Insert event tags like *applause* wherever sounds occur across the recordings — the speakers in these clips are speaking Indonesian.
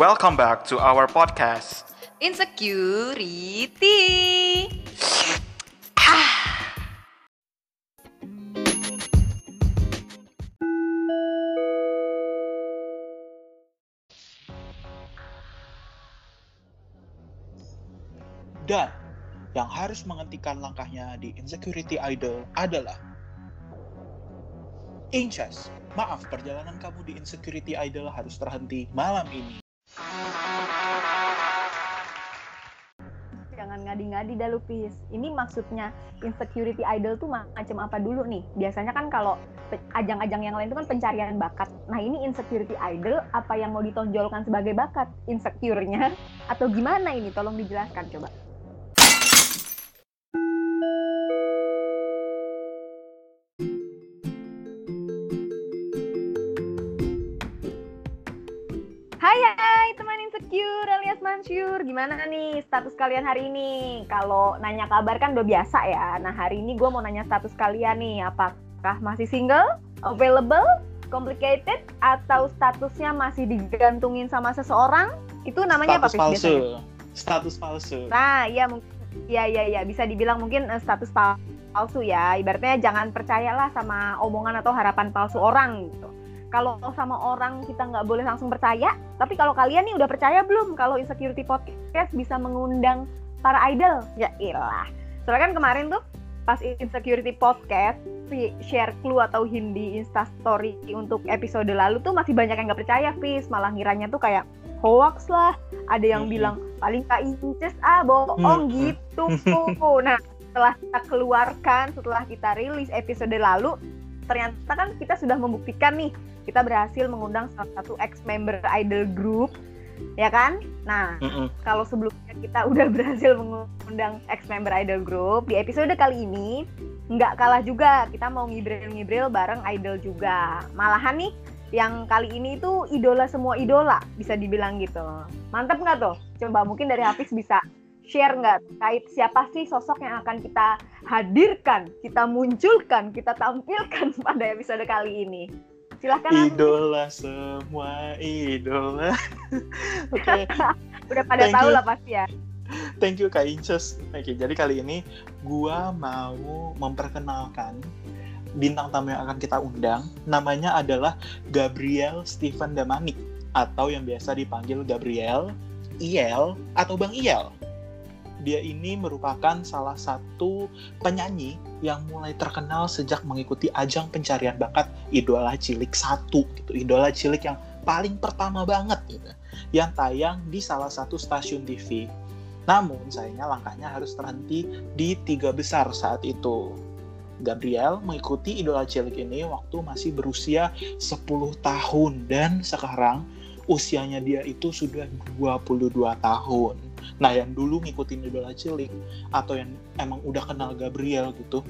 Welcome back to our podcast. Insecurity. Dan yang harus menghentikan langkahnya di Insecurity Idol adalah Inches. Maaf, perjalanan kamu di Insecurity Idol harus terhenti malam ini. Dah Lupis. Ini maksudnya insecurity idol tuh macam apa dulu nih? Biasanya kan kalau ajang-ajang yang lain itu kan pencarian bakat. Nah ini insecurity idol apa yang mau ditonjolkan sebagai bakat? Insecure-nya? Atau gimana ini? Tolong dijelaskan coba. Hai hai teman insecure alias Mansyur Gimana nih status kalian hari ini? Kalau nanya kabar kan udah biasa ya Nah hari ini gue mau nanya status kalian nih Apakah masih single? Available? Complicated? Atau statusnya masih digantungin sama seseorang? Itu namanya Status apa Pis, palsu. biasanya? Status palsu. Nah iya mungkin Iya iya iya bisa dibilang mungkin eh, status pal- palsu ya Ibaratnya jangan percayalah sama omongan atau harapan palsu orang gitu kalau sama orang kita nggak boleh langsung percaya, tapi kalau kalian nih udah percaya belum kalau Insecurity Podcast bisa mengundang para idol? Ya ilah. Soalnya kan kemarin tuh pas Insecurity Podcast si share clue atau Hindi Instastory untuk episode lalu tuh masih banyak yang nggak percaya, Fis. Malah ngiranya tuh kayak hoax lah. Ada yang Mhm. bilang paling kak inces ah bohong Mhm. gitu. *laughs* Nah setelah kita keluarkan, setelah kita rilis episode lalu, ternyata kan kita sudah membuktikan nih kita berhasil mengundang salah satu ex member idol group ya kan? Nah kalau sebelumnya kita *laughs* udah berhasil mengundang ex member idol group di episode kali ini nggak kalah juga kita mau ngibril-ngibril bareng idol juga. Malahan nih yang kali ini tuh idola semua idola bisa dibilang gitu. Mantep nggak tuh? Coba mungkin dari Hafiz bisa share nggak terkait siapa sih sosok yang akan kita hadirkan kita munculkan kita tampilkan *laughs* pada episode kali ini silahkan. Idola semua idola. *laughs* Oke, udah pada Thank tahu you. lah pasti ya thank you Kak Inces. Oke, jadi kali ini gua mau memperkenalkan bintang tamu yang akan kita undang. Namanya adalah Gabriel Stephen Damanik atau yang biasa dipanggil Gabriel, Iel atau Bang Iel. Dia ini merupakan salah satu penyanyi yang mulai terkenal sejak mengikuti ajang pencarian bakat Idola Cilik 1 gitu. Idola Cilik yang paling pertama banget gitu. Yang tayang di salah satu stasiun TV. Namun sayangnya langkahnya harus terhenti di tiga besar saat itu. Gabriel mengikuti idola cilik ini waktu masih berusia 10 tahun dan sekarang usianya dia itu sudah 22 tahun. Nah, yang dulu ngikutin idola cilik atau yang emang udah kenal Gabriel gitu,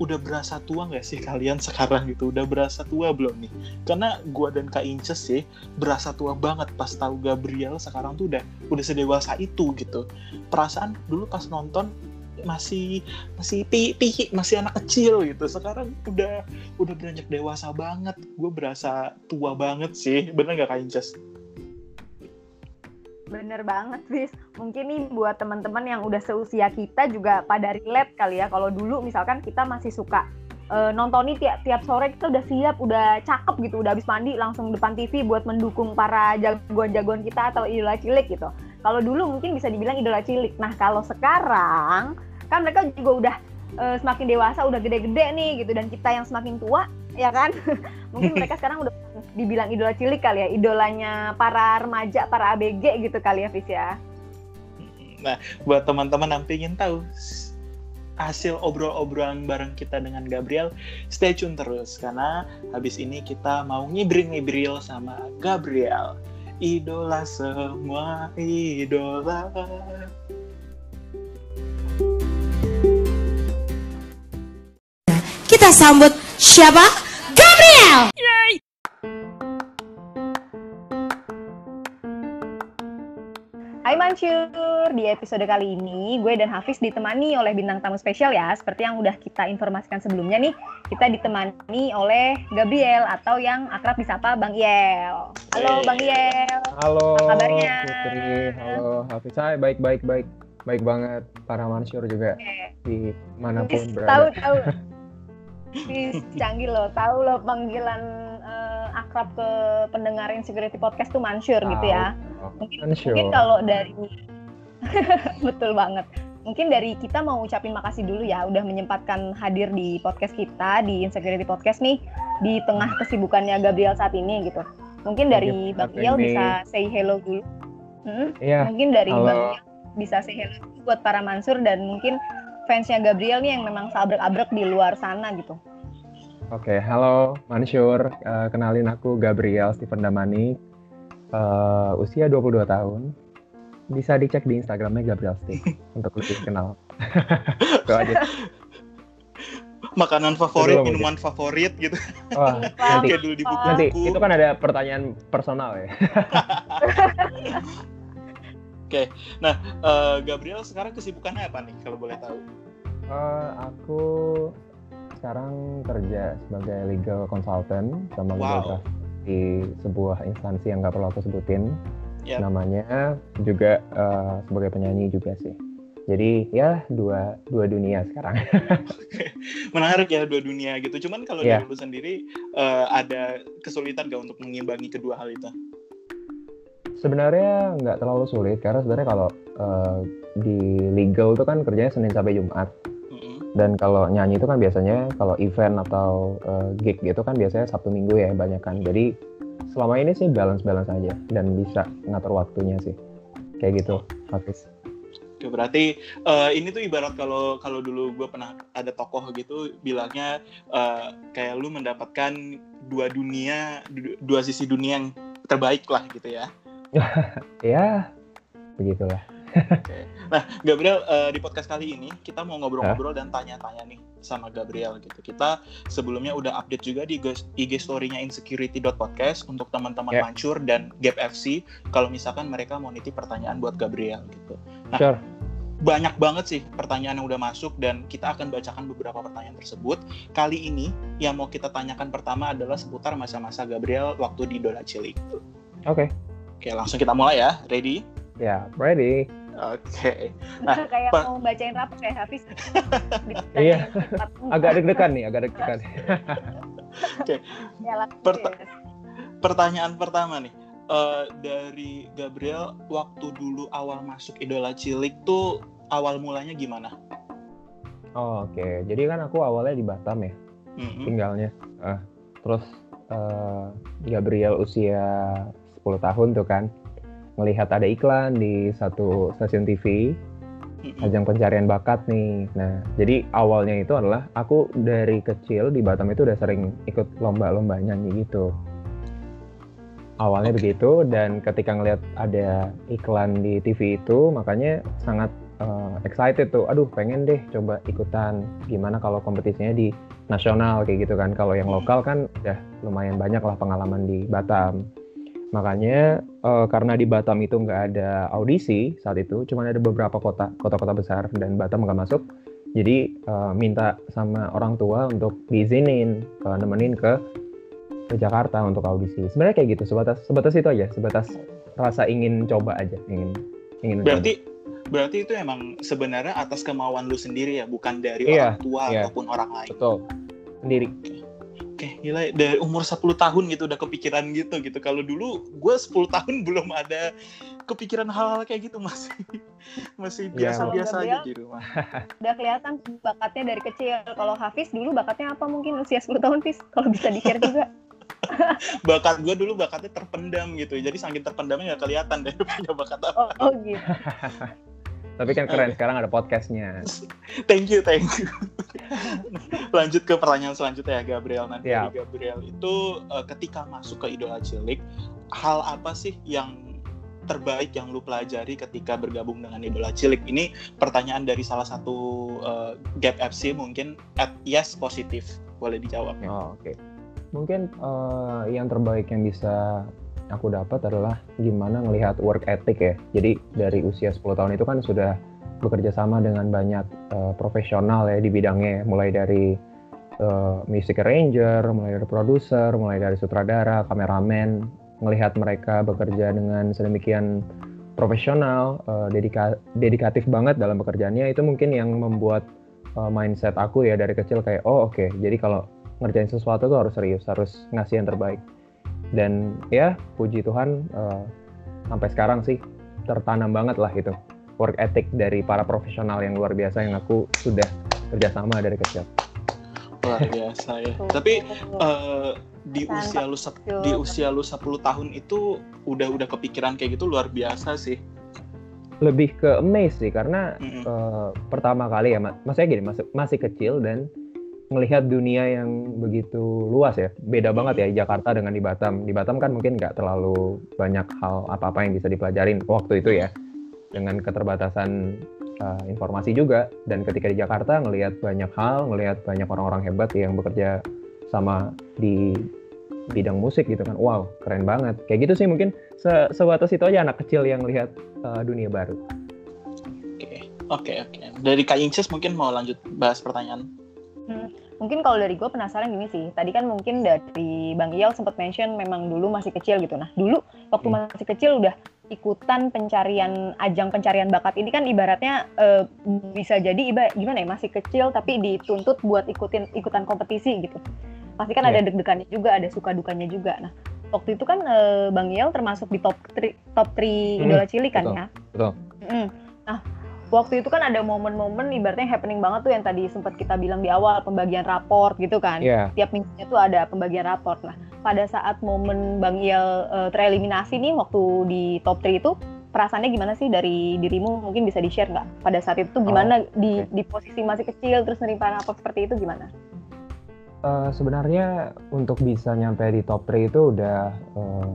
udah berasa tua nggak sih kalian *laughs* sekarang gitu? Udah berasa tua belum nih? Karena gua dan Kak Inces sih berasa tua banget pas tahu Gabriel sekarang tuh udah udah sedewasa itu gitu. Perasaan dulu pas nonton masih masih pi, pi masih anak kecil gitu sekarang udah udah beranjak dewasa banget gue berasa tua banget sih bener gak kak Inces? Bener banget, Fis. Mungkin nih buat teman-teman yang udah seusia kita juga pada relate kali ya. Kalau dulu misalkan kita masih suka eh, nonton nih tiap, tiap sore kita udah siap, udah cakep gitu, udah habis mandi langsung depan TV buat mendukung para jagoan-jagoan kita atau idola cilik gitu. Kalau dulu mungkin bisa dibilang idola cilik. Nah kalau sekarang kan mereka juga udah eh, semakin dewasa, udah gede-gede nih gitu, dan kita yang semakin tua, ya kan? *laughs* mungkin mereka sekarang udah dibilang idola cilik kali ya, idolanya para remaja, para ABG gitu kali ya, Fis ya. Nah, buat teman-teman yang pengen tahu hasil obrol-obrolan bareng kita dengan Gabriel, stay tune terus karena habis ini kita mau ngibril-ngibril sama Gabriel. Idola semua idola. Kita sambut siapa? Gabriel! Hai Mansur, di episode kali ini gue dan Hafiz ditemani oleh bintang tamu spesial ya Seperti yang udah kita informasikan sebelumnya nih Kita ditemani oleh Gabriel atau yang akrab disapa Bang Iel Halo Hey. Bang Yel. Halo Apa kabarnya? Putri, halo Hafiz. Hai, baik baik baik. Baik banget. Para Mansur juga Oke. di mana pun tahu berada. tahu. *laughs* Bis, canggih loh, tahu loh panggilan eh, akrab ke pendengar Insecurity Podcast tuh Mansur gitu ya. Mungkin, Mansur. mungkin kalau dari *laughs* betul banget. Mungkin dari kita mau ucapin makasih dulu ya udah menyempatkan hadir di podcast kita di Insecurity Podcast nih di tengah kesibukannya Gabriel saat ini gitu. Mungkin dari Thank you Bang Iel bisa say hello dulu. Mm-mm. Iya, mungkin dari halo. Bang Iel bisa say hello buat para Mansur dan mungkin fansnya Gabriel nih yang memang sabrek-abrek di luar sana gitu. Oke, halo Mansur. Eh, kenalin aku Gabriel Steven Damani. Eh, usia 22 tahun. Bisa dicek di Instagramnya Gabriel Steve *laughs* untuk lebih kenal. *laughs* Itu aja. Makanan favorit, dulu minuman favorit gitu. Wah, Iya, *laughs* nanti nanti itu kan ada pertanyaan personal ya. Eh, Gabriel sekarang kesibukannya apa nih kalau boleh tahu? Eh, aku sekarang kerja sebagai legal consultant sama legal Wow. di sebuah instansi yang nggak perlu aku sebutin Yap. namanya juga eh, sebagai penyanyi juga sih jadi ya dua dua dunia sekarang *laughs* Menarik ya dua dunia gitu. Cuman kalau Iya. dari lu sendiri eh, ada kesulitan gak untuk mengimbangi kedua hal itu? Sebenarnya nggak terlalu sulit karena sebenarnya kalau eh, di legal itu kan kerjanya Senin sampai Jumat Mm-mm. dan kalau nyanyi itu kan biasanya kalau event atau eh, gig gitu kan biasanya Sabtu Minggu ya banyak kan jadi selama ini sih balance balance aja dan bisa ngatur waktunya sih kayak gitu Hafiz Oke, berarti eh, ini tuh ibarat kalau kalau dulu gue pernah ada tokoh gitu bilangnya eh, kayak lu mendapatkan dua dunia, du- dua sisi dunia yang terbaik lah gitu ya. *laughs* ya begitulah Nah, Gabriel eh, di podcast kali ini kita mau ngobrol-ngobrol dan tanya-tanya nih sama Gabriel gitu. Kita sebelumnya udah update juga di IG story-nya insecurity.podcast untuk teman-teman Ya. Mancur dan Gap FC kalau misalkan mereka mau nitip pertanyaan buat Gabriel gitu. Nah, sure banyak banget sih pertanyaan yang udah masuk dan kita akan bacakan beberapa pertanyaan tersebut. Kali ini yang mau kita tanyakan pertama adalah seputar masa-masa Gabriel waktu di Idola Cilik. oke Oke, langsung kita mulai ya. Ready? ya ready Oke. *laughs* kayak Pak- mau bacain rapor kayak Hafiz. *laughs* Iya. *laughs* agak deg-degan nih agak deg-degan Ya, langsung Perta- ya. Pertanyaan pertama nih. Eh, dari Gabriel waktu dulu awal masuk Idola Cilik tuh awal mulanya gimana? Oh, oke jadi kan aku awalnya di Batam ya Mm-mm. tinggalnya Ah, terus eh, Gabriel usia 10 tahun tuh kan melihat ada iklan di satu stasiun TV ajang pencarian bakat nih. Nah, jadi awalnya itu adalah aku dari kecil di Batam itu udah sering ikut lomba-lomba nyanyi gitu. Awalnya begitu dan ketika ngelihat ada iklan di TV itu, makanya sangat uh, excited tuh. Aduh, pengen deh coba ikutan. Gimana kalau kompetisinya di nasional kayak gitu kan. Kalau yang lokal kan udah lumayan banyak lah pengalaman di Batam. Makanya eh, karena di Batam itu nggak ada audisi saat itu, cuma ada beberapa kota kota-kota besar dan Batam nggak masuk. Jadi eh, minta sama orang tua untuk diizinin eh, nemenin ke ke Jakarta untuk audisi. Sebenarnya kayak gitu, sebatas sebatas itu aja, sebatas rasa ingin coba aja, ingin ingin Berarti berarti itu emang sebenarnya atas kemauan lu sendiri ya, bukan dari Iya, orang tua iya. ataupun orang lain. betul sendiri. Oke, gila ya. dari umur 10 tahun gitu udah kepikiran gitu gitu. Kalau dulu gue 10 tahun *laughs* belum ada kepikiran hal-hal kayak gitu masih *laughs* masih Iya, biasa-biasa Kalau aja di rumah. *laughs* Udah kelihatan bakatnya dari kecil. Kalau Hafiz dulu bakatnya apa mungkin usia 10 tahun, Fis? Kalau bisa di-share juga. Bakat gue dulu bakatnya terpendam gitu. Jadi saking terpendamnya nggak kelihatan deh punya bakat apa. Oh, oh gitu. Tapi kan keren sekarang ada podcastnya. *laughs* Thank you, thank you. *laughs* Lanjut ke pertanyaan selanjutnya ya Gabriel. Nanti dari Gabriel itu eh, ketika masuk ke Idola Cilik, hal apa sih yang terbaik yang lu pelajari ketika bergabung dengan Idola Cilik? Ini pertanyaan dari salah satu eh, Gap FC mungkin at yes positif. Boleh dijawab. Oh, oke. Mungkin eh, yang terbaik yang bisa aku dapat adalah gimana ngelihat work ethic ya. Jadi dari usia 10 tahun itu kan sudah bekerja sama dengan banyak eh, profesional ya di bidangnya, mulai dari eh, music arranger, mulai dari produser, mulai dari sutradara, kameramen, ngelihat mereka bekerja dengan sedemikian profesional, uh, dedika dedikatif banget dalam pekerjaannya. Itu mungkin yang membuat uh, mindset aku ya dari kecil kayak oh oke okay, jadi kalau ngerjain sesuatu tuh harus serius harus ngasih yang terbaik dan ya puji Tuhan uh, sampai sekarang sih tertanam banget lah itu work ethic dari para profesional yang luar biasa yang aku sudah kerjasama dari kecil. Luar biasa ya. *laughs* Tapi uh, di usia lu di usia lu 10 tahun itu udah udah kepikiran kayak gitu luar biasa sih. Lebih ke amazed sih karena mm -hmm. uh, pertama kali ya maksudnya gini masih masih kecil dan melihat dunia yang begitu luas ya. Beda banget ya Jakarta dengan di Batam. Di Batam kan mungkin nggak terlalu banyak hal apa-apa yang bisa dipelajarin waktu itu ya. Dengan keterbatasan uh, informasi juga. Dan ketika di Jakarta ngelihat banyak hal ngelihat banyak orang-orang hebat yang bekerja sama di bidang musik gitu kan. Wow keren banget. Kayak gitu sih mungkin se sebatas itu aja anak kecil yang lihat uh, dunia baru. Oke okay, oke. Okay. dari Kak Inces mungkin mau lanjut bahas pertanyaan hmm, mungkin kalau dari gue penasaran gini sih. Tadi kan mungkin dari Bang Iyal sempat mention memang dulu masih kecil gitu. Nah dulu waktu hmm. masih kecil udah ikutan pencarian ajang pencarian bakat ini kan ibaratnya uh, bisa jadi iba gimana ya masih kecil tapi dituntut buat ikutin ikutan kompetisi gitu. Pasti kan yeah. ada deg-degannya juga ada suka dukanya juga. Nah waktu itu kan uh, Bang Yel termasuk di top 3 top 3 hmm, idola cilik kan betul, ya? Betul. Mm. nah waktu itu kan ada momen-momen ibaratnya happening banget tuh yang tadi sempat kita bilang di awal pembagian raport gitu kan yeah. tiap minggunya tuh ada pembagian raport nah pada saat momen Bang Iel uh, tereliminasi nih waktu di top 3 itu perasaannya gimana sih dari dirimu mungkin bisa di share nggak pada saat itu gimana oh, di di posisi masih kecil terus nerima raport seperti itu gimana? Uh, sebenarnya untuk bisa nyampe di top 3 itu udah uh,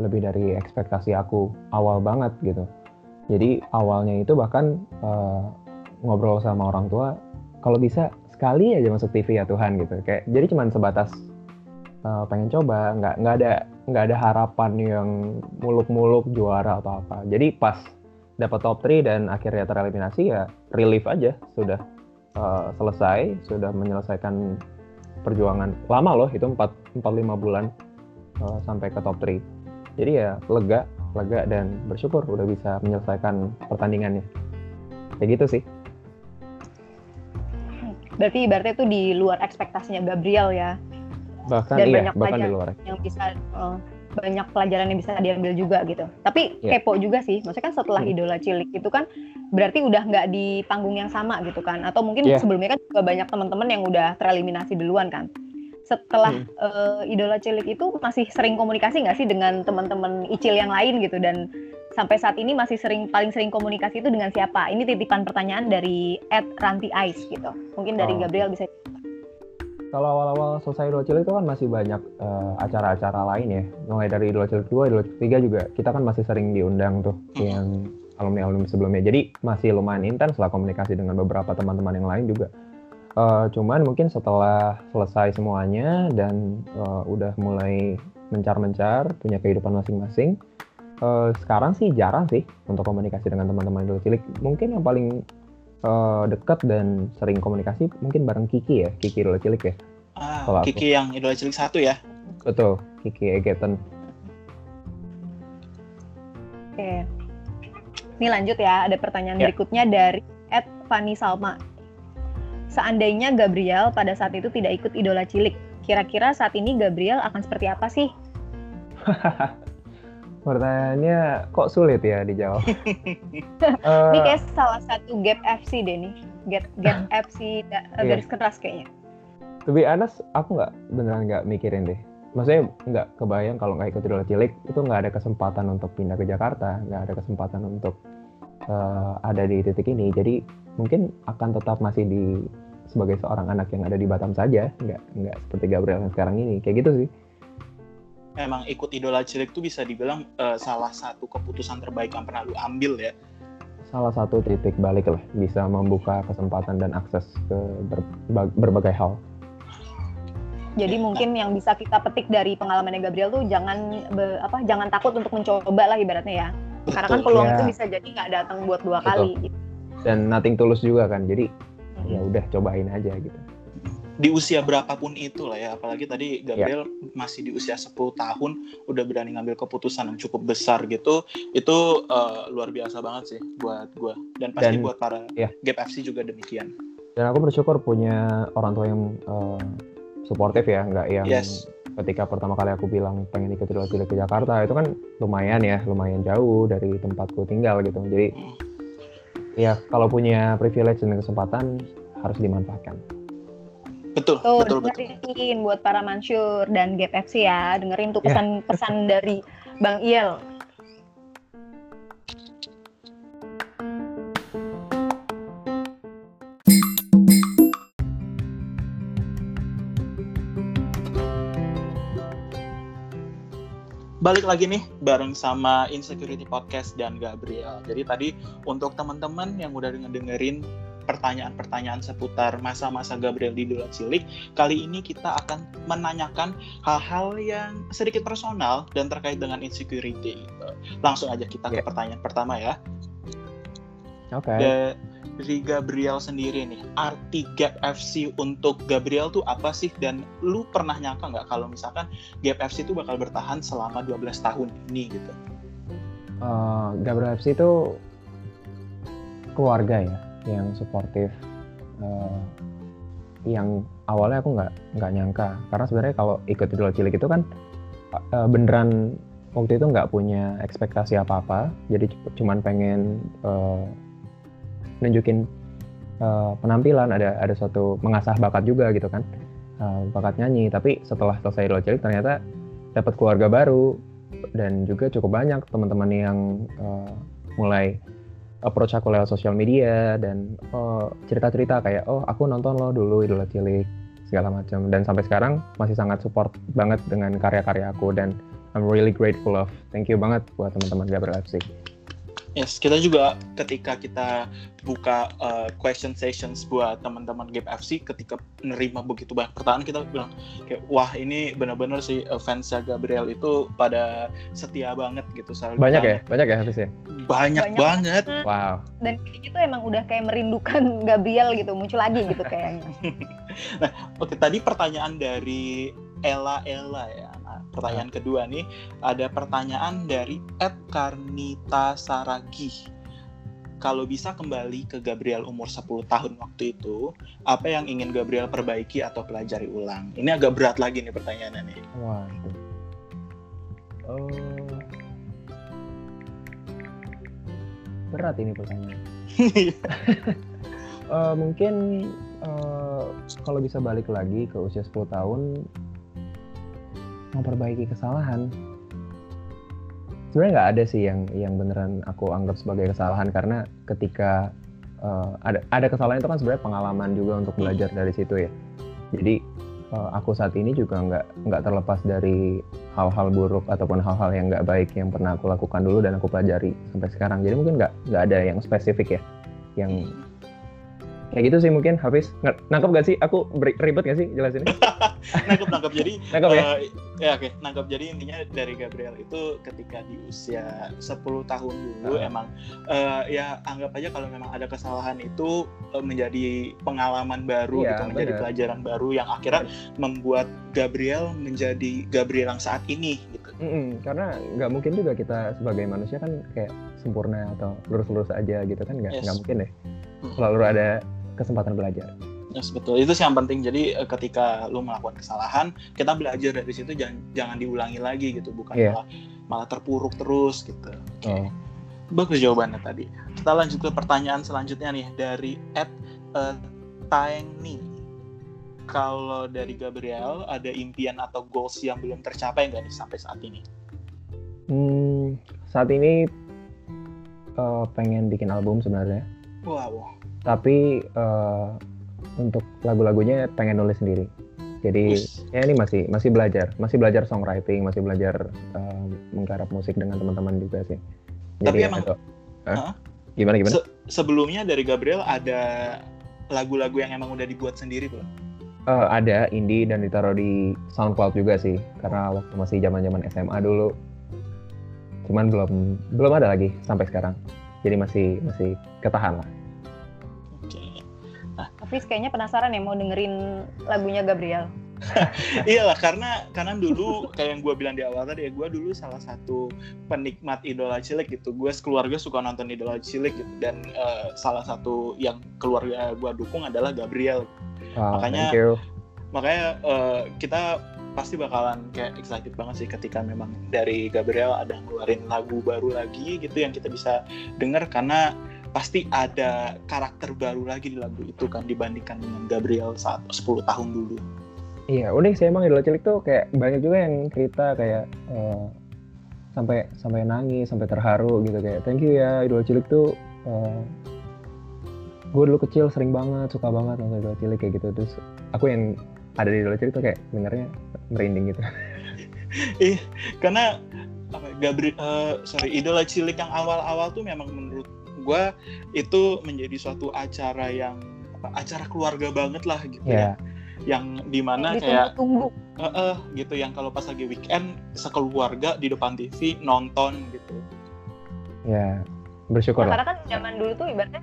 lebih dari ekspektasi aku awal banget gitu. Jadi awalnya itu bahkan uh, ngobrol sama orang tua kalau bisa sekali aja masuk TV ya Tuhan gitu. Kayak jadi cuman sebatas uh, pengen coba nggak nggak ada nggak ada harapan yang muluk-muluk juara atau apa. Jadi pas dapat top 3 dan akhirnya tereliminasi ya relief aja sudah uh, selesai sudah menyelesaikan perjuangan. Lama loh itu 4 4 5 bulan uh, sampai ke top 3 jadi ya lega lega dan bersyukur udah bisa menyelesaikan pertandingannya kayak gitu sih berarti berarti itu di luar ekspektasinya Gabriel ya bahkan dan iya, banyak bahkan di luar yang bisa uh, banyak pelajaran yang bisa diambil juga gitu. Tapi yeah. kepo juga sih, maksudnya kan setelah hmm. idola cilik itu kan berarti udah nggak di panggung yang sama gitu kan? Atau mungkin yeah. sebelumnya kan juga banyak teman-teman yang udah tereliminasi duluan kan? Setelah hmm. uh, idola cilik itu masih sering komunikasi nggak sih dengan teman-teman icil yang lain gitu dan sampai saat ini masih sering paling sering komunikasi itu dengan siapa? Ini titipan pertanyaan dari Ed Ranti Ice gitu. Mungkin dari oh. Gabriel bisa kalau awal-awal selesai Idola Cilik itu kan masih banyak eh, acara-acara lain ya. Mulai dari Idola Cilik 2, Idola Cilik 3 juga kita kan masih sering diundang tuh yang alumni-alumni sebelumnya. Jadi masih lumayan intens lah komunikasi dengan beberapa teman-teman yang lain juga. Uh, cuman mungkin setelah selesai semuanya dan uh, udah mulai mencar-mencar punya kehidupan masing-masing, uh, sekarang sih jarang sih untuk komunikasi dengan teman-teman Idola Cilik. Mungkin yang paling uh, dekat dan sering komunikasi mungkin bareng Kiki ya, Kiki Idola Cilik ya. Ah, Kalau Kiki aku. yang Idola Cilik satu ya. Betul, Kiki Egeton. Oke. Ini lanjut ya, ada pertanyaan ya. berikutnya dari Ed Fani Salma. Seandainya Gabriel pada saat itu tidak ikut Idola Cilik, kira-kira saat ini Gabriel akan seperti apa sih? *laughs* Pertanyaannya kok sulit ya dijawab. uh, *laughs* Ini kayak salah satu gap FC deh nih. Gap, gap *laughs* FC da, yeah. garis keras kayaknya. To be honest, aku nggak beneran nggak mikirin deh. Maksudnya nggak kebayang kalau nggak ikut Idola Cilik itu nggak ada kesempatan untuk pindah ke Jakarta, nggak ada kesempatan untuk uh, ada di titik ini. Jadi mungkin akan tetap masih di sebagai seorang anak yang ada di Batam saja, nggak nggak seperti Gabriel yang sekarang ini. Kayak gitu sih memang ikut idola cilik tuh bisa dibilang uh, salah satu keputusan terbaik yang pernah lu ambil ya salah satu titik balik lah bisa membuka kesempatan dan akses ke ber, berbagai hal jadi ya, mungkin yang bisa kita petik dari pengalamannya Gabriel tuh jangan be, apa jangan takut untuk mencoba lah ibaratnya ya. Karena kan peluang ya. itu bisa jadi nggak datang buat dua Betul. kali gitu. dan nothing tulus juga kan jadi hmm. ya udah cobain aja gitu di usia berapapun itu lah ya apalagi tadi Gabriel masih di usia 10 tahun udah berani ngambil keputusan yang cukup besar gitu itu eh, luar biasa banget sih buat gue dan pasti Dan- buat para ya. Gap FC juga demikian Dan aku bersyukur punya orang tua yang eh, suportif ya, nggak yang yes ketika pertama kali aku bilang pengen ikut Idul Cilik ke Jakarta itu kan lumayan ya, lumayan jauh dari tempatku tinggal gitu. Jadi ya kalau punya privilege dan kesempatan harus dimanfaatkan. betul Tuh, betul betul dengerin buat para mansur dan Gap FC ya. Dengerin tuh Ya. pesan-pesan dari Bang Iel. Balik lagi nih bareng sama Insecurity Podcast dan Gabriel. Jadi tadi untuk teman-teman yang udah dengerin pertanyaan-pertanyaan seputar masa-masa Gabriel di Dula Cilik, kali ini kita akan menanyakan hal-hal yang sedikit personal dan terkait dengan insecurity. Langsung aja kita ke Ya. pertanyaan pertama ya. Oke. Dari Gabriel sendiri nih, arti Gap FC untuk Gabriel tuh apa sih? Dan lu pernah nyangka nggak kalau misalkan Gap FC itu bakal bertahan selama 12 tahun ini gitu? Eh, Gabriel FC itu keluarga ya yang suportif eh, yang awalnya aku nggak nggak nyangka karena sebenarnya kalau ikut Idul Cilik itu kan eh, beneran waktu itu nggak punya ekspektasi apa-apa jadi cu- cuman pengen eh, nunjukin eh, penampilan ada ada suatu mengasah bakat juga gitu kan eh, bakat nyanyi tapi setelah selesai Idul Cilik ternyata dapat keluarga baru dan juga cukup banyak teman-teman yang eh, mulai approach aku lewat sosial media dan oh, cerita-cerita kayak oh aku nonton lo dulu Idola Cilik segala macam dan sampai sekarang masih sangat support banget dengan karya-karya aku dan I'm really grateful of thank you banget buat teman-teman Gabriel FC. Yes, kita juga ketika kita buka uh, question sessions buat teman-teman Gap FC, ketika menerima begitu banyak pertanyaan, kita bilang kayak wah ini benar-benar sih uh, fansnya Gabriel itu pada setia banget gitu. Selalu Banyak ya, banyak ya Hafiz ya. Banyak, Banyak. banget. Wow. Dan kayak gitu emang udah kayak merindukan *laughs* Gabriel gitu, muncul lagi gitu kayaknya. *laughs* Oke, tadi pertanyaan dari Ella Ella ya. Nah, pertanyaan kedua nih ada pertanyaan dari Ed Karnita Saragih. Kalau bisa kembali ke Gabriel umur 10 tahun waktu itu, apa yang ingin Gabriel perbaiki atau pelajari ulang? Ini agak berat lagi nih pertanyaannya nih. Waduh. Oh. Berat ini pertanyaan. *laughs* Eh, mungkin eh, kalau bisa balik lagi ke usia 10 tahun memperbaiki kesalahan. Sebenarnya nggak ada sih yang yang beneran aku anggap sebagai kesalahan karena ketika eh, ada ada kesalahan itu kan sebenarnya pengalaman juga untuk belajar dari situ ya. Jadi eh, aku saat ini juga nggak nggak terlepas dari hal-hal buruk ataupun hal-hal yang nggak baik yang pernah aku lakukan dulu dan aku pelajari sampai sekarang. Jadi mungkin nggak nggak ada yang spesifik ya yang kayak gitu sih mungkin Hafiz. Nge- nangkep gak sih? Aku ribet gak sih jelasinnya? *laughs* Nangkep nangkep. Jadi nangkep ya? eh, ya oke. Nangkep. Jadi intinya dari Gabriel itu ketika di usia 10 tahun dulu Ah. emang eh, ya anggap aja kalau memang ada kesalahan itu eh, menjadi pengalaman baru Iya, gitu menjadi benar. pelajaran baru yang akhirnya membuat Gabriel menjadi Gabriel yang saat ini gitu. Mm-mm, karena nggak mungkin juga kita sebagai manusia kan kayak sempurna atau lurus-lurus aja gitu kan nggak Yes. nggak mungkin deh. Mm. selalu ada kesempatan belajar Yes, betul itu sih yang penting jadi eh, ketika lu melakukan kesalahan kita belajar dari situ jangan jangan diulangi lagi gitu bukan Iya. malah malah terpuruk terus gitu Oke. Oh. Bagus jawabannya tadi. Kita lanjut ke pertanyaan selanjutnya nih dari Ed eh, Taengni. Kalau dari Gabriel ada impian atau goals yang belum tercapai nggak nih sampai saat ini? Hmm, saat ini eh, pengen bikin album sebenarnya Wow. Tapi eh, untuk lagu-lagunya pengen nulis sendiri jadi Wis. ya ini masih masih belajar masih belajar songwriting masih belajar eh, menggarap musik dengan teman-teman juga sih Tapi jadi ya emang- itu. Hah? gimana gimana Se- sebelumnya dari Gabriel ada lagu-lagu yang emang udah dibuat sendiri belum? Eh, ada indie dan ditaruh di SoundCloud juga sih karena waktu masih zaman-zaman SMA dulu cuman belum belum ada lagi sampai sekarang jadi masih masih ketahan lah. Hafiz kayaknya penasaran ya mau dengerin lagunya Gabriel. *laughs* Iyalah karena karena dulu kayak yang gue bilang di awal tadi ya gue dulu salah satu penikmat idola cilik gitu gue sekeluarga suka nonton idola cilik gitu dan eh, salah satu yang keluarga gue dukung adalah Gabriel Wow, Makanya- thank you. makanya eh, kita pasti bakalan kayak excited banget sih ketika memang dari Gabriel ada ngeluarin lagu baru lagi gitu yang kita bisa denger karena pasti ada karakter baru lagi di lagu itu kan dibandingkan dengan Gabriel saat 10 tahun dulu. Iya, unik sih emang idola cilik tuh kayak banyak juga yang cerita kayak eh, sampai sampai nangis, sampai terharu gitu kayak thank you ya idola cilik tuh gue dulu kecil sering banget suka banget nonton idola cilik kayak gitu terus aku yang ada di idola cilik tuh kayak dengernya merinding gitu. *laughs* Ih, karena apa Gabriel sorry idola cilik yang awal-awal tuh memang menurut gua itu menjadi suatu acara yang apa, acara keluarga banget lah gitu Iya. ya. Yang di mana kayak Ditunggu-tunggu. eh, eh, gitu yang kalau pas lagi weekend sekeluarga di depan TV nonton gitu. Ya, bersyukur Ya, lah. karena kan zaman dulu tuh ibaratnya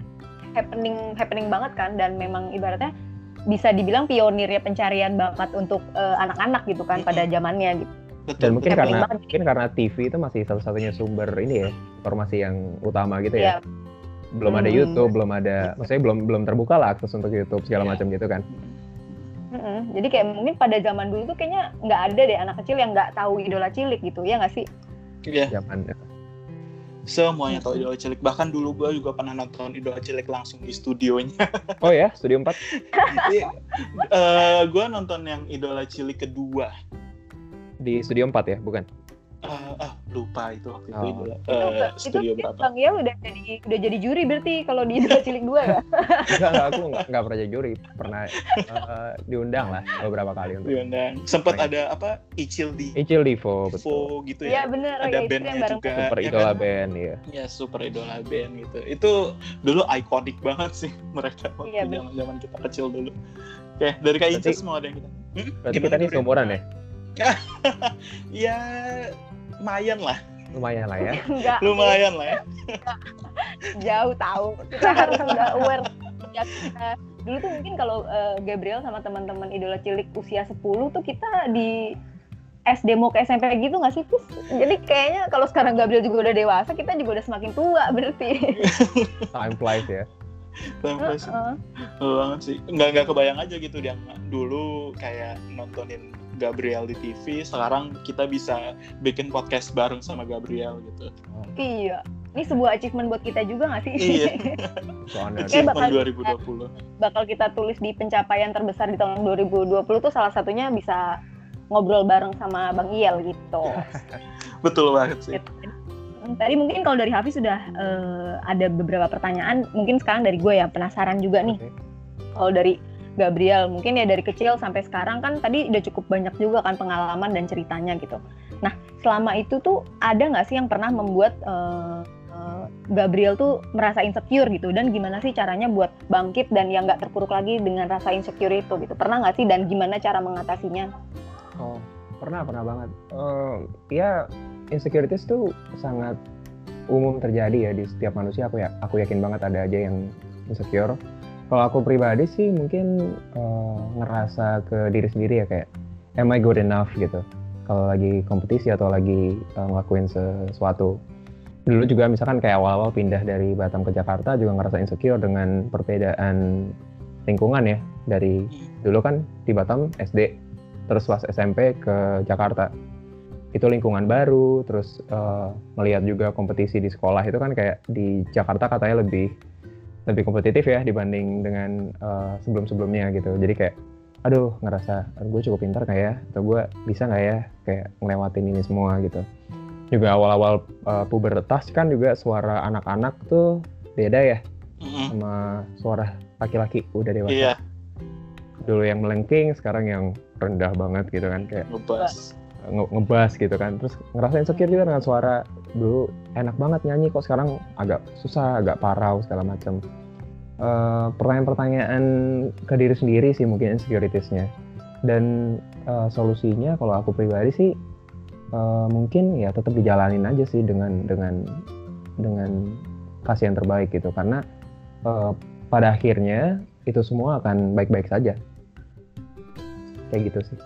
happening happening banget kan dan memang ibaratnya bisa dibilang pionirnya pencarian bakat untuk eh, anak-anak gitu kan pada zamannya gitu. Betul. Dan mungkin happening karena banget. mungkin karena TV itu masih satu-satunya sumber ini ya informasi yang utama gitu ya. Iya. Belum ada Hmm. YouTube, belum ada, maksudnya belum belum terbuka lah akses untuk YouTube segala Iya. macam gitu kan. Mm-mm. Jadi kayak mungkin pada zaman dulu tuh kayaknya nggak ada deh anak kecil yang nggak tahu idola cilik gitu ya nggak sih? Iya, Zaman semuanya tahu idola cilik. Bahkan dulu gua juga pernah nonton idola cilik langsung di studionya. *laughs* Oh ya, Studio 4. *laughs* Iya. Eh, gua nonton yang idola cilik kedua. Di Studio 4 ya, bukan? Eh, ah lupa itu waktu itu Oh. idola itu eh, itu studio itu berapa? Bang Iya udah jadi udah jadi juri berarti kalau di idola cilik dua ya? *laughs* Enggak, enggak, aku enggak, enggak pernah jadi juri. Pernah eh, diundang lah beberapa kali untuk. diundang sempat Main. ada apa Icil di Icil Divo, betul. Info gitu Iya ya bener ada ya itu yang bandnya juga Super ya Idola kan? Band, ya. ya super idola band gitu itu dulu ikonik banget sih *laughs* mereka waktu Iya, bener. zaman zaman kita kecil dulu oke dari kak Inces mau ada yang kita Hmm? Berarti Gimana, kita nih Gabriel? seumuran ya? *laughs* ya lumayan lah Lumayan lah ya. *laughs* Enggak, lumayan lah ya jauh tahu. Kita harus udah aware. Ya, kita- dulu tuh mungkin kalau eh, Gabriel sama teman-teman idola cilik usia 10 tuh kita di SD mau ke SMP gitu nggak sih Fis? Jadi kayaknya kalau sekarang Gabriel juga udah dewasa, kita juga udah semakin tua berarti. *laughs* Time flies ya. Time flies. Heeh. Betul banget sih nggak nggak kebayang aja gitu dia dulu kayak nontonin Gabriel di TV sekarang kita bisa bikin podcast bareng sama Gabriel gitu Iya. Ini sebuah achievement buat kita juga nggak sih? Iya. *laughs* Soalnya Achievement bakal- 2020 bakal kita tulis di pencapaian terbesar di tahun 2020 tuh salah satunya bisa ngobrol bareng sama Bang Iyel gitu. betul banget sih Tadi mungkin kalau dari Hafiz sudah eh, ada beberapa pertanyaan, mungkin sekarang dari gue ya penasaran juga nih. Oke. Kalau dari Gabriel, mungkin ya dari kecil sampai sekarang kan tadi udah cukup banyak juga kan pengalaman dan ceritanya gitu. Nah selama itu tuh ada nggak sih yang pernah membuat eh, eh, Gabriel tuh merasa insecure gitu dan gimana sih caranya buat bangkit dan yang nggak terpuruk lagi dengan rasa insecure itu gitu pernah nggak sih dan gimana cara mengatasinya? Oh, pernah, pernah banget. Eh, ya, insecurities tuh sangat umum terjadi ya di setiap manusia. Aku ya, aku yakin banget ada aja yang insecure. Kalau aku pribadi sih mungkin eh, ngerasa ke diri sendiri ya kayak, am I good enough gitu. Kalau lagi kompetisi atau lagi eh, ngelakuin sesuatu. Dulu juga misalkan kayak awal-awal pindah dari Batam ke Jakarta juga ngerasa insecure dengan perbedaan lingkungan ya. Dari dulu kan di Batam SD, terus pas SMP ke Jakarta itu lingkungan baru terus eh, melihat juga kompetisi di sekolah itu kan kayak di Jakarta katanya lebih lebih kompetitif ya dibanding dengan eh, sebelum-sebelumnya gitu. Jadi kayak aduh ngerasa gue cukup pintar nggak ya? Atau gue bisa nggak ya? Kayak ngelewatin ini semua gitu. Juga awal-awal eh, pubertas kan juga suara anak-anak tuh beda ya Mm-mm. sama suara laki-laki udah dewasa. Iya. Dulu yang melengking sekarang yang rendah banget gitu kan kayak ngebas nge- ngebas gitu kan terus ngerasain insecure juga dengan suara dulu enak banget nyanyi kok sekarang agak susah agak parau segala macam Eh, pertanyaan-pertanyaan ke diri sendiri sih mungkin insecuritiesnya dan eh, solusinya kalau aku pribadi sih eh, mungkin ya tetap dijalanin aja sih dengan dengan dengan kasih yang terbaik gitu karena eh, pada akhirnya itu semua akan baik-baik saja. Kayak gitu sih.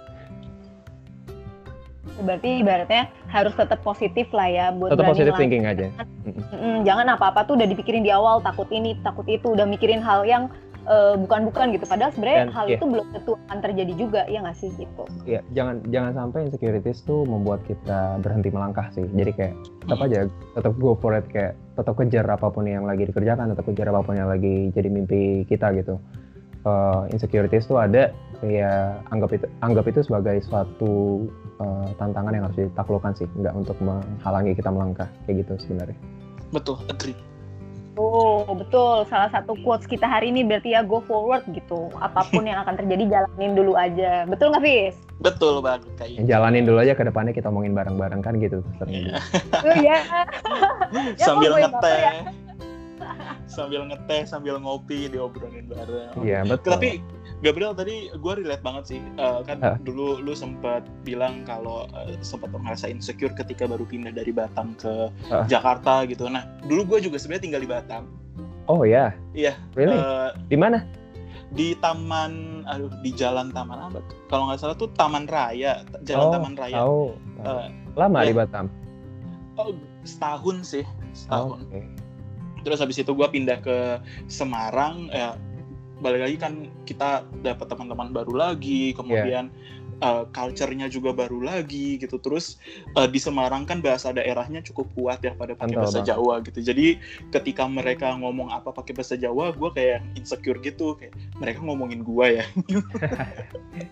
Berarti ibaratnya harus tetap positif lah ya buat Tetap ngelakuin. thinking aja. Jangan apa-apa tuh udah dipikirin di awal takut ini takut itu udah mikirin hal yang eh, bukan-bukan gitu padahal sebenarnya hal iya. itu belum tentu akan terjadi juga ya nggak sih gitu Iya, jangan jangan sampai insecurities tuh membuat kita berhenti melangkah sih. Jadi kayak tetap Hmm. aja, tetap go for it kayak tetap kejar apa pun yang lagi dikerjakan, tetap kejar apa pun yang lagi jadi mimpi kita gitu. Eh, insecurities tuh ada kayak anggap itu anggap itu sebagai suatu eh, tantangan yang harus ditaklukkan sih, nggak untuk menghalangi kita melangkah kayak gitu sebenarnya. Betul, agree. oh betul salah satu quotes kita hari ini berarti ya go forward gitu apa pun yang akan terjadi jalanin dulu aja betul nggak Fis? Betul banget kayak Ya, jalanin dulu aja ke depannya kita omongin bareng-bareng kan gitu. sering. Iya. oh ya *laughs* Ya, sambil ngeteh. baper sambil ngeteh, sambil ngopi diobrolin bareng. Iya betul. Tapi Gabriel tadi gue relate banget sih Eh, kan Ah. dulu lu sempat bilang kalau eh, sempat merasa insecure ketika baru pindah dari Batam ke Ah. Jakarta gitu. Nah dulu gue juga sebenarnya tinggal di Batam. oh ya, Iya. really? Eh, Di mana? di taman, aduh di Jalan Taman apa? Kalau nggak salah tuh Taman Raya, Jalan Oh, Taman Raya. Tahu. Eh, Lama iya. di Batam. oh, setahun sih, Oh, setahun. Oke. Terus habis itu gue pindah ke Semarang, ya balik lagi kan kita dapat teman-teman baru lagi, kemudian uh, culture-nya juga baru lagi gitu. Terus uh, di Semarang kan bahasa daerahnya cukup kuat ya pada pakai bahasa. Jawa gitu. Jadi ketika mereka ngomong apa pakai bahasa Jawa, gue kayak insecure gitu, kayak mereka ngomongin gue ya. *laughs*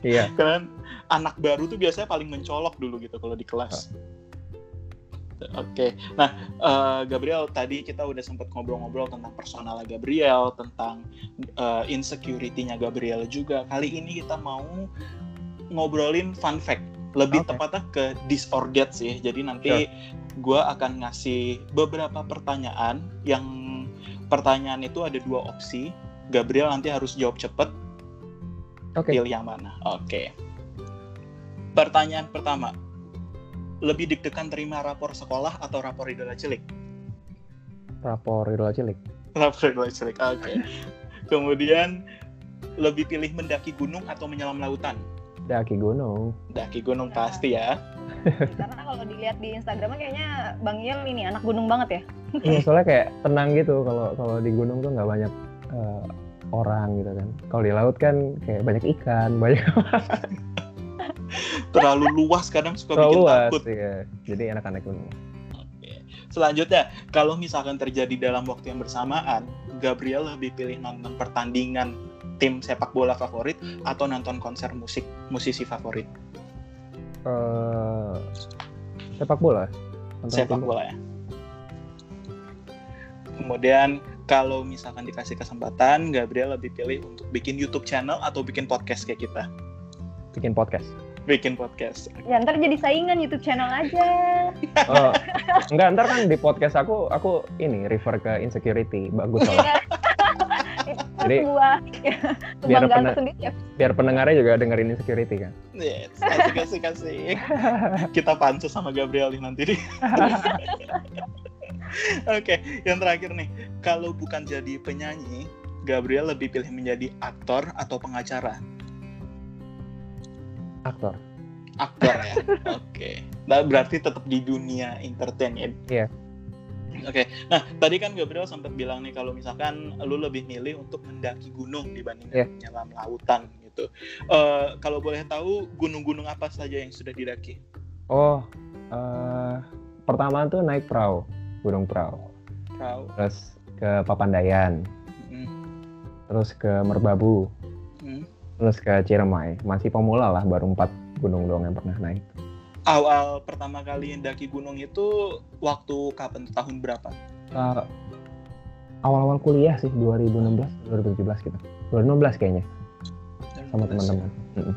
Iya. Kan anak baru tuh biasanya paling mencolok dulu gitu kalau di kelas. Oke, nah eh, Gabriel tadi kita udah sempat ngobrol-ngobrol tentang personal Gabriel, tentang eh, insecurity-nya Gabriel juga. Kali ini kita mau ngobrolin fun fact, lebih Oke. tepatnya ke disordered sih. Jadi nanti gue akan ngasih beberapa pertanyaan yang pertanyaan itu ada dua opsi. Gabriel nanti harus jawab cepet Oke. pilih yang mana? Oke. Pertanyaan pertama. Lebih deg-degan terima rapor sekolah atau rapor idola cilik? Rapor idola cilik. Rapor idola cilik. Oke. Kemudian lebih pilih mendaki gunung atau menyelam lautan? Daki gunung. Daki gunung pasti ya. karena kalau dilihat di Instagramnya kayaknya Bang Yel ini anak gunung banget ya Iya, soalnya kayak tenang gitu kalau kalau di gunung tuh nggak banyak eh, orang gitu kan. Kalau di laut kan kayak banyak ikan, banyak *laughs* Terlalu luas kadang suka terlalu bikin luas. takut. Iya. Jadi enak-enak gunung. Oke. Selanjutnya, kalau misalkan terjadi dalam waktu yang bersamaan, Gabriel lebih pilih nonton pertandingan tim sepak bola favorit atau nonton konser musik musisi favorit? Eh, sepak bola. Nonton sepak tim- bola ya. Kemudian kalau misalkan dikasih kesempatan, Gabriel lebih pilih untuk bikin YouTube channel atau bikin podcast kayak kita. Bikin podcast. Bikin podcast. ya ntar jadi saingan YouTube channel aja *laughs* Oh, enggak ntar kan di podcast aku aku ini refer ke insecurity bagus soalnya. *laughs* Jadi, sebuah biar pernah- sendiri ya Biar pendengarnya juga dengerin insecurity kan. Yes, kasih kasih kasih. *laughs* Kita pansus sama Gabriel nih nanti nih. Oke, yang terakhir nih, kalau bukan jadi penyanyi, Gabriel lebih pilih menjadi aktor atau pengacara? Aktor. aktor ya. *laughs* Oke. Nah, berarti tetap di dunia entertain ya. Iya. Oke. Nah, tadi kan Gabriel sempat bilang nih kalau misalkan lu lebih milih untuk mendaki gunung dibandingkan Iya. menyelam lautan gitu. Eh, kalau boleh tahu gunung-gunung apa saja yang sudah didaki? Oh, eh pertama tuh naik perahu, gunung perahu. Kau. Terus ke Papandayan, Hmm. terus ke Merbabu. Terus ke Ciremai. Masih pemula lah, baru empat gunung doang yang pernah naik. Awal pertama kali daki gunung itu waktu kapan? Tahun berapa? Eh, awal-awal kuliah sih, 2016, 2017 gitu. 2016 kayaknya, sama teman-teman. Mm-mm.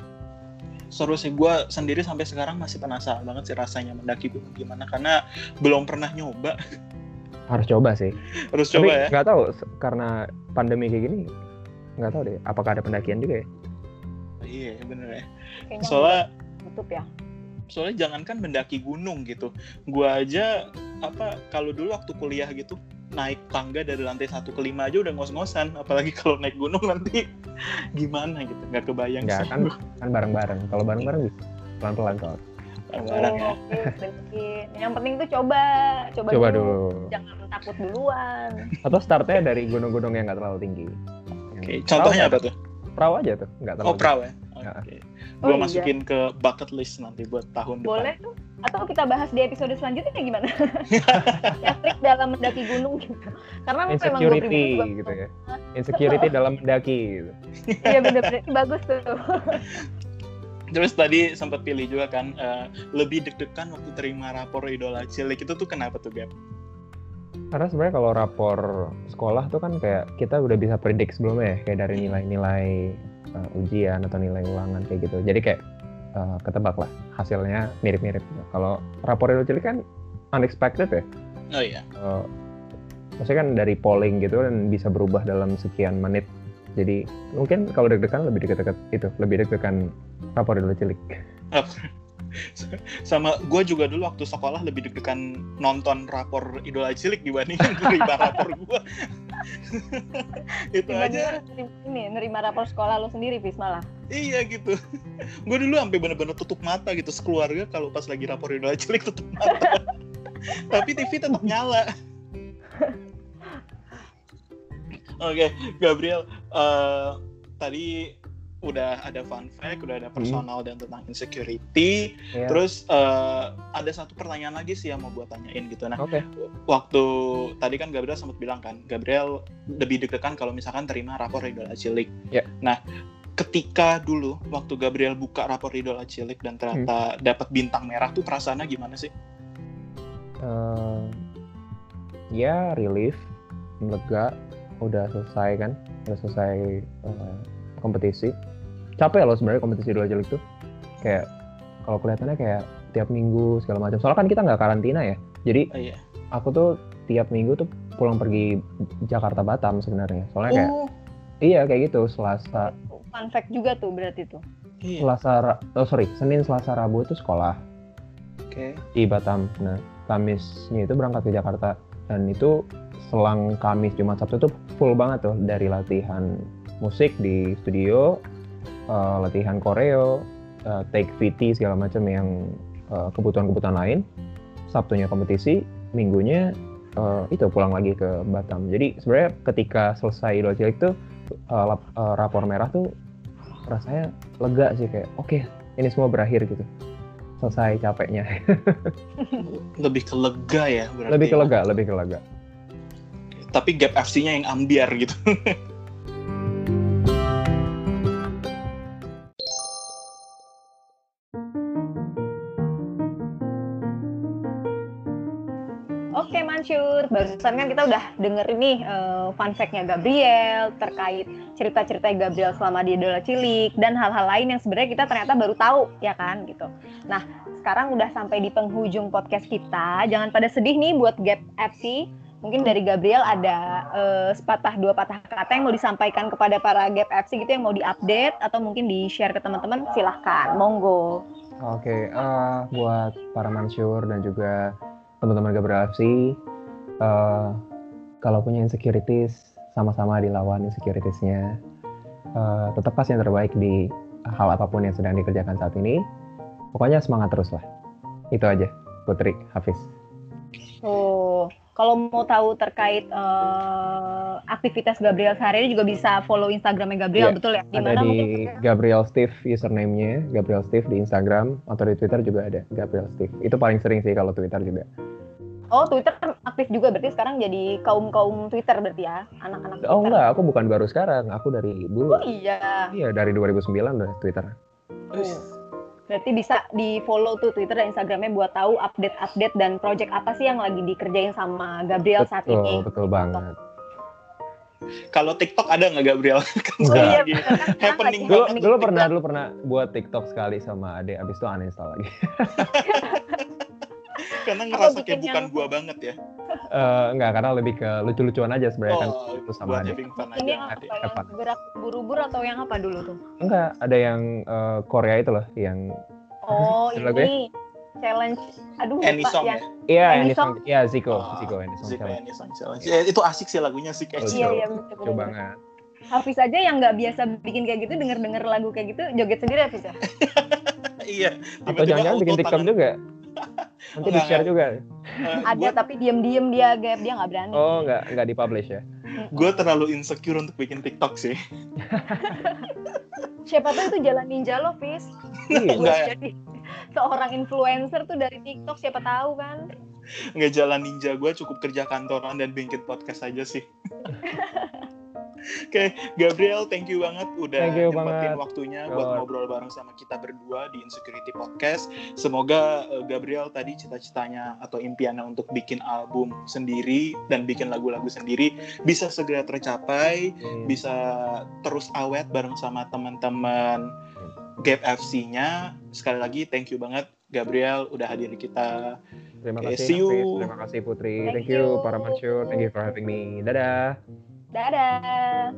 Seru sih, gue sendiri sampai sekarang masih penasaran banget sih rasanya mendaki gunung gimana karena belum pernah nyoba. *laughs* Harus coba sih. Harus Tapi coba ya. nggak tahu, karena pandemi kayak gini, nggak tahu deh, apakah ada pendakian juga ya? Iya bener ya. kayaknya Soalnya tutup ya soalnya jangankan mendaki gunung gitu gua aja apa kalau dulu waktu kuliah gitu naik tangga dari lantai satu ke lima aja udah ngos-ngosan apalagi *laughs* kalau naik gunung nanti *laughs* gimana gitu nggak kebayang Enggak sih. kan kan bareng-bareng. Kalau bareng-bareng bisa pelan-pelan kok. Bareng ya. Oh, oke, sedikit. Yang penting tuh coba, coba, Coba dulu. dulu. Jangan takut duluan. Atau startnya dari gunung-gunung yang nggak terlalu tinggi. Oke, contohnya apa tuh? Perahu aja tuh, nggak terlalu. Oh, perahu ya. Ya. Oke. Oh, Gua iya. masukin ke bucket list nanti buat tahun Boleh depan. tuh. Atau kita bahas di episode selanjutnya gimana? *laughs* yang trik dalam mendaki gunung gitu. Karena memang gue gitu ya. Insecurity *laughs* dalam mendaki gitu. Iya bener-bener bagus tuh. Terus tadi sempat pilih juga kan eh, lebih deg-degan waktu terima rapor idola cilik itu tuh kenapa tuh Gap? Karena sebenarnya kalau rapor sekolah tuh kan kayak kita udah bisa predik sebelumnya ya, kayak dari nilai-nilai uh, ujian atau nilai ulangan kayak gitu. Jadi kayak uh, ketebak lah hasilnya mirip-mirip. Kalau rapor itu cilik kan unexpected ya. Oh iya. Uh, maksudnya kan dari polling gitu dan bisa berubah dalam sekian menit. Jadi mungkin kalau deg-degan lebih deket-deket itu, lebih deg-degan rapor itu cilik. *laughs* Sama gue juga dulu waktu sekolah lebih deg-degan nonton rapor idola cilik dibandingkan *laughs* nerima rapor gue. *laughs* itu aja ini nerima rapor sekolah lo sendiri, Fis malah. iya gitu. gue dulu sampai bener-bener tutup mata gitu sekeluarga kalau pas lagi rapor idola cilik tutup mata. Tapi TV tetap nyala. Oke, Gabriel, eh, tadi udah ada fun fact, udah ada personal dan tentang insecurity. Ya. Terus eh, ada satu pertanyaan lagi sih yang mau gue tanyain gitu. Nah, Oke. waktu tadi kan Gabriel sempat bilang kan, Gabriel lebih deg-degan kalau misalkan terima rapor idola cilik. Ya. Nah, ketika dulu waktu Gabriel buka rapor idola cilik dan ternyata dapat bintang merah tuh perasaannya gimana sih? Eh, ya relief, lega, udah selesai kan, udah selesai eh, kompetisi. Capek loh sebenarnya kompetisi dua cilik tuh. Kayak kalau kelihatannya kayak tiap minggu segala macam. Soalnya kan kita nggak karantina ya. Jadi Oh, iya. aku tuh tiap minggu tuh pulang pergi Jakarta Batam sebenarnya. Soalnya kayak Oh, iya kayak gitu Selasa Fun fact juga tuh berarti tuh. iya. Selasa oh sorry Senin Selasa Rabu itu sekolah Oke. di Batam. Nah Kamisnya itu berangkat ke Jakarta dan itu selang Kamis Jumat Sabtu tuh full banget tuh dari latihan musik di studio, eh, latihan koreo, eh, take VT segala macam yang eh, kebutuhan-kebutuhan lain. Sabtunya kompetisi, minggunya eh, itu pulang lagi ke Batam. Jadi sebenarnya ketika selesai Idul Cilik tuh eh, lap- eh, rapor merah tuh rasanya lega sih kayak oke ini semua berakhir gitu. Selesai capeknya. *laughs* Lebih ke lega ya berarti. lebih ke ya. lega, lebih ke lega. Tapi gap FC-nya yang ambiar gitu. *laughs* Barusan kan kita udah denger nih eh, fun fact-nya Gabriel terkait cerita-cerita Gabriel selama di Idola Cilik dan hal-hal lain yang sebenarnya kita ternyata baru tahu ya kan gitu. Nah sekarang udah sampai di penghujung podcast kita, jangan pada sedih nih buat Gap FC. Mungkin dari Gabriel ada eh, sepatah dua patah kata yang mau disampaikan kepada para Gap FC gitu yang mau diupdate atau mungkin di share ke teman-teman silahkan, monggo. Oke, eh, buat para Mansur dan juga teman-teman Gabriel FC, eh, kalau punya insecurities, sama-sama dilawan insecuritiesnya. Eh, tetap kasih yang terbaik di hal apa pun yang sedang dikerjakan saat ini. Pokoknya semangat terus lah. Itu aja, Putri, Hafiz. Oh, kalau mau tahu terkait eh, aktivitas Gabriel sehari ini juga bisa follow Instagramnya Gabriel, Iya, betul ya? Di Ada di mungkin? Gabriel Steve username-nya, Gabriel Steve di Instagram, atau di Twitter juga ada, Gabriel Steve. Itu paling sering sih kalau Twitter juga. Oh, Twitter aktif juga berarti sekarang jadi kaum kaum Twitter berarti ya, anak-anak Twitter. Oh enggak, aku bukan baru sekarang, aku dari dulu. Oh iya. Iya, dari 2009 udah Twitter. Oh. Berarti bisa di follow tuh Twitter dan Instagramnya buat tahu update-update dan project apa sih yang lagi dikerjain sama Gabriel saat betul, ini. betul banget. Kalau TikTok ada nggak Gabriel? Enggak. *laughs* sekarang Iya, bener kan? Happening Dulu, dulu pernah dulu pernah buat TikTok sekali sama Ade, abis itu uninstall lagi. *laughs* karena ngerasa kayak bukan yang- gua banget ya. Eh enggak, karena lebih ke lucu-lucuan aja sebenarnya kan Oh, itu sama fun Ini aja. apa yang gerak buru-buru atau yang apa dulu tuh? Enggak, ada yang eh, Korea itu loh, yang Oh, ya? ini challenge aduh Any lupa song ya. ya? Iya, Any Any Song? Iya, Ziko, Ah, Ziko Any Song Ziko Challenge. Any Song Challenge. Eh, itu asik sih lagunya sih kayak Oh, Iya iya betul, banget. Hafiz aja yang nggak biasa bikin kayak gitu denger-denger lagu kayak gitu joget sendiri Hafiz ya? *laughs* Iya. Atau jangan-jangan bikin TikTok juga. Nanti Enggak, di-share juga. Eh, Ada gua- tapi diem-diem dia gap dia nggak berani. Oh, nggak nggak di-publish ya? gue terlalu insecure untuk bikin TikTok sih. *laughs* Siapa tahu itu jalan ninja lo, Fis. Iya. Enggak ya? Jadi seorang influencer tuh dari TikTok siapa tahu kan? Nggak jalan ninja gue cukup kerja kantoran dan bikin podcast aja sih. *laughs* Oke, Gabriel, thank you banget udah Thank you nyempetin banget. waktunya buat Sure. ngobrol bareng sama kita berdua di Insecurity Podcast. Semoga eh, Gabriel tadi cita-citanya atau impiannya untuk bikin album sendiri dan bikin lagu-lagu sendiri bisa segera tercapai, Hmm. bisa terus awet bareng sama teman-teman Gap FC-nya. Sekali lagi thank you banget Gabriel udah hadir di kita. Terima Oke, kasih, see you. Terima kasih Putri. Thank Thank you, you. para Mansur. Thank you for having me. Dadah. Dadah.